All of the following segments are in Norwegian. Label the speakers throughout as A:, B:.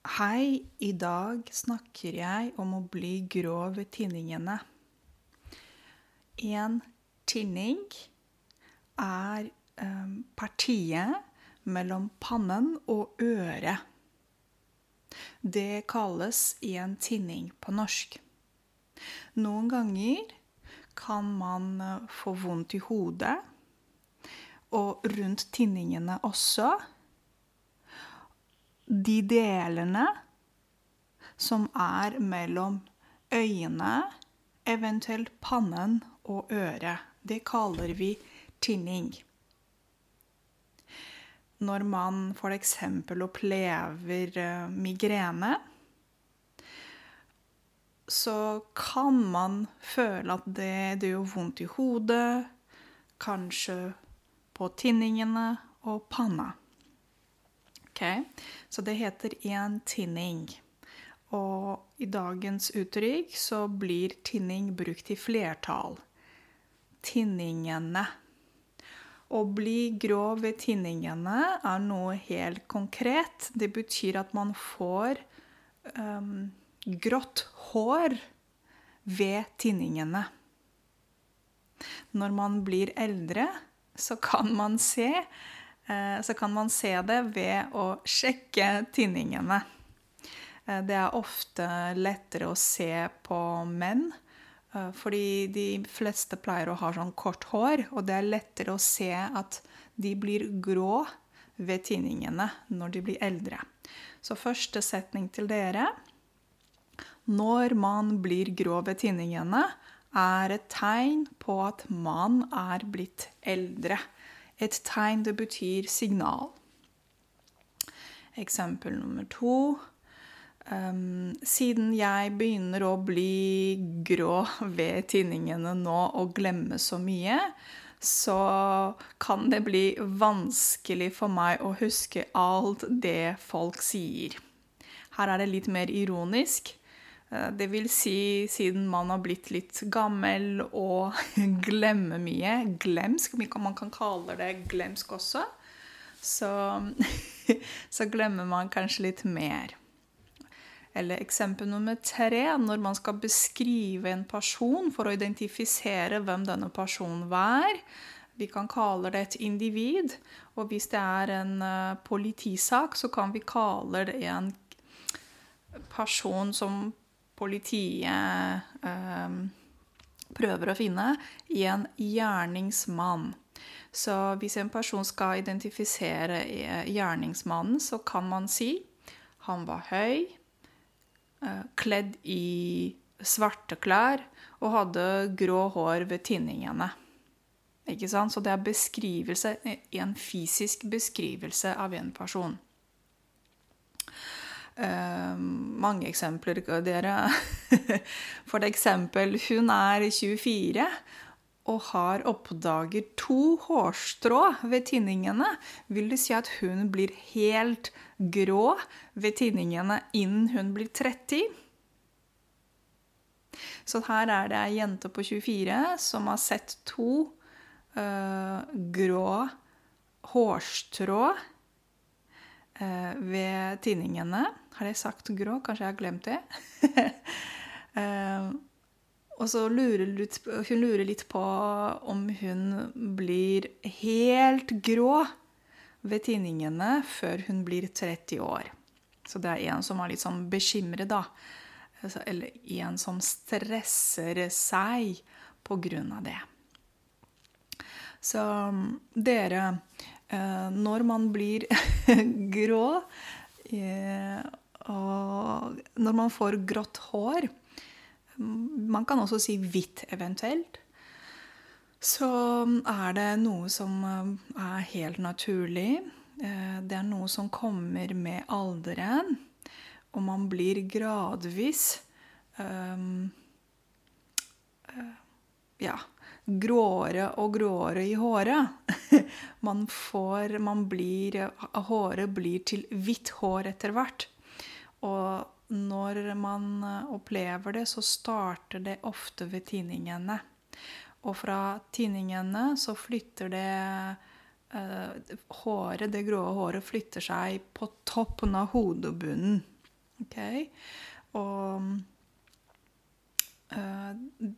A: Hei, i dag snakker jeg om å bli grå ved tinningene. En tinning er eh, partiet mellom pannen og øret. Det kalles en tinning på norsk. Noen ganger kan man eh, få vondt i hodet, og rundt tinningene også de delene som er mellom øynene, eventuelt pannen og øret. Det kaller vi tinning. Når man f.eks. opplever eh, migrene, så kan man føle at det, det gjør vondt i hodet, kanskje på tinningene og panna. Okay? Så det heter en tinning. Og i dagens uttrykk så blir tinning brukt i flertall. Tinningene. Å bli grå ved tinningene er noe helt konkret. Det betyr at man får um, grått hår ved tinningene. Når man blir eldre, så kan man se så kan man se det ved å sjekke tinningene. Eh, det er ofte lettere å se på menn, eh, fordi de fleste pleier å ha sånn kort hår, og det er lettere å se at de blir grå ved tinningene når de blir eldre. Så første setning til dere Når man blir grå ved tinningene, er et tegn på at man er blitt eldre. Et tegn det betyr signal. Eksempel nummer to. Um, siden jeg begynner å bli grå ved tinningene nå og glemme så mye, så kan det bli vanskelig for meg å huske alt det folk sier. Her er det litt mer ironisk. Eh, det vil si, siden man har blitt litt gammel og glemmer mye Glemsk, man kan kalle det glemsk også. Så, så glemmer man kanskje litt mer. Eller eksempel nummer tre, når man skal beskrive en person for å identifisere hvem denne personen var. Vi kan kalle det et individ. Og hvis det er en uh, politisak, så kan vi kalle det en person som politiet eh, prøver å finne, i en gjerningsmann. Så hvis en person skal identifisere eh, gjerningsmannen, så kan man si han var høy, eh, kledd i svarte klær og hadde grå hår ved tinningene. Ikke sant? Så det er beskrivelse, en fysisk beskrivelse av en person. Uh, mange eksempler, dere. For eksempel, hun er 24 og har oppdager to hårstrå ved tinningene. Vil det si at hun blir helt grå ved tinningene innen hun blir 30? Så her er det ei jente på 24 som har sett to uh, grå hårstrå ved tinningene. Har jeg sagt grå? Kanskje jeg har glemt det? uh, og så lurer hun lurer litt på om hun blir helt grå ved tinningene før hun blir 30 år. Så det er en som er litt sånn bekymret, da. Altså, eller en som stresser seg på grunn av det. Så dere eh, Når man blir grå eh, og når man får grått hår Man kan også si hvitt, eventuelt. Så er det noe som eh, er helt naturlig. Eh, det er noe som kommer med alderen. Og man blir gradvis um, Ja gråere og gråere i håret. Man får Man blir Håret blir til hvitt hår etter hvert. Og når man opplever det, så starter det ofte ved tinningene. Og fra tinningene så flytter det eh, håret, det grå håret flytter seg på toppen av hodebunnen. Ok? Og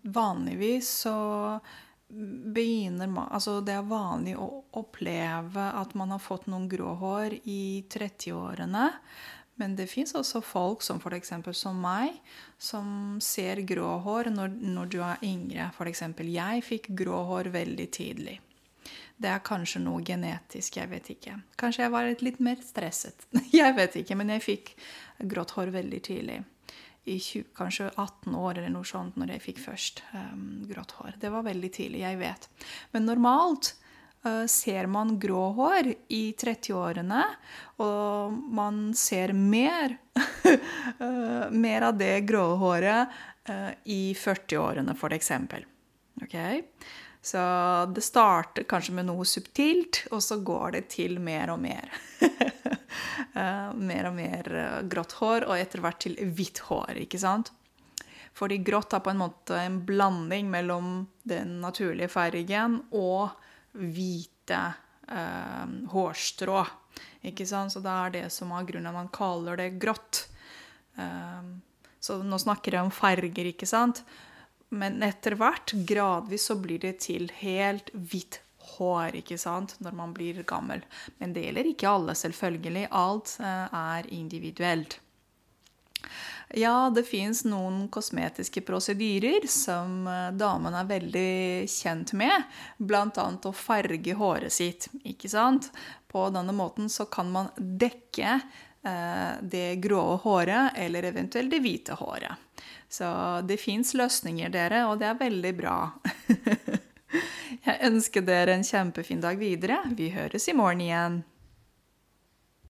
A: vanligvis så begynner man Altså, det er vanlig å oppleve at man har fått noen grå hår i 30-årene. Men det fins også folk som f.eks. som meg, som ser grå hår når, når du er yngre. F.eks. jeg fikk grå hår veldig tidlig. Det er kanskje noe genetisk, jeg vet ikke. Kanskje jeg var litt mer stresset. Jeg vet ikke, men jeg fikk grått hår veldig tidlig. I 20, kanskje 18 år eller noe sånt når jeg fikk først um, grått hår. Det var veldig tidlig, jeg vet. Men normalt uh, ser man grå hår i 30-årene, og man ser mer, uh, mer av det grå håret uh, i 40-årene, f.eks. Okay? Så det starter kanskje med noe subtilt, og så går det til mer og mer. uh, mer og mer uh, grått hår, og etter hvert til hvitt hår. ikke sant? Fordi grått er på en måte en blanding mellom den naturlige fargen og hvite eh, hårstrå. Ikke sant? Så det er det som er grunnen man kaller det grått. så nå snakker jeg om farger, ikke sant? Men etter hvert, gradvis, så blir det til helt hvitt hår ikke sant, når man blir gammel. Men det gjelder ikke alle, selvfølgelig. Alt eh, er individuelt. Ja, det fins noen kosmetiske prosedyrer som damen damene er veldig kjent med. Bl.a. å farge håret sitt. ikke sant? På denne måten så kan man dekke eh, det grå håret eller eventuelt det hvite håret. Så det fins løsninger, dere, og det er veldig bra. Jeg ønsker dere en kjempefin dag videre. Vi høres i morgen igjen.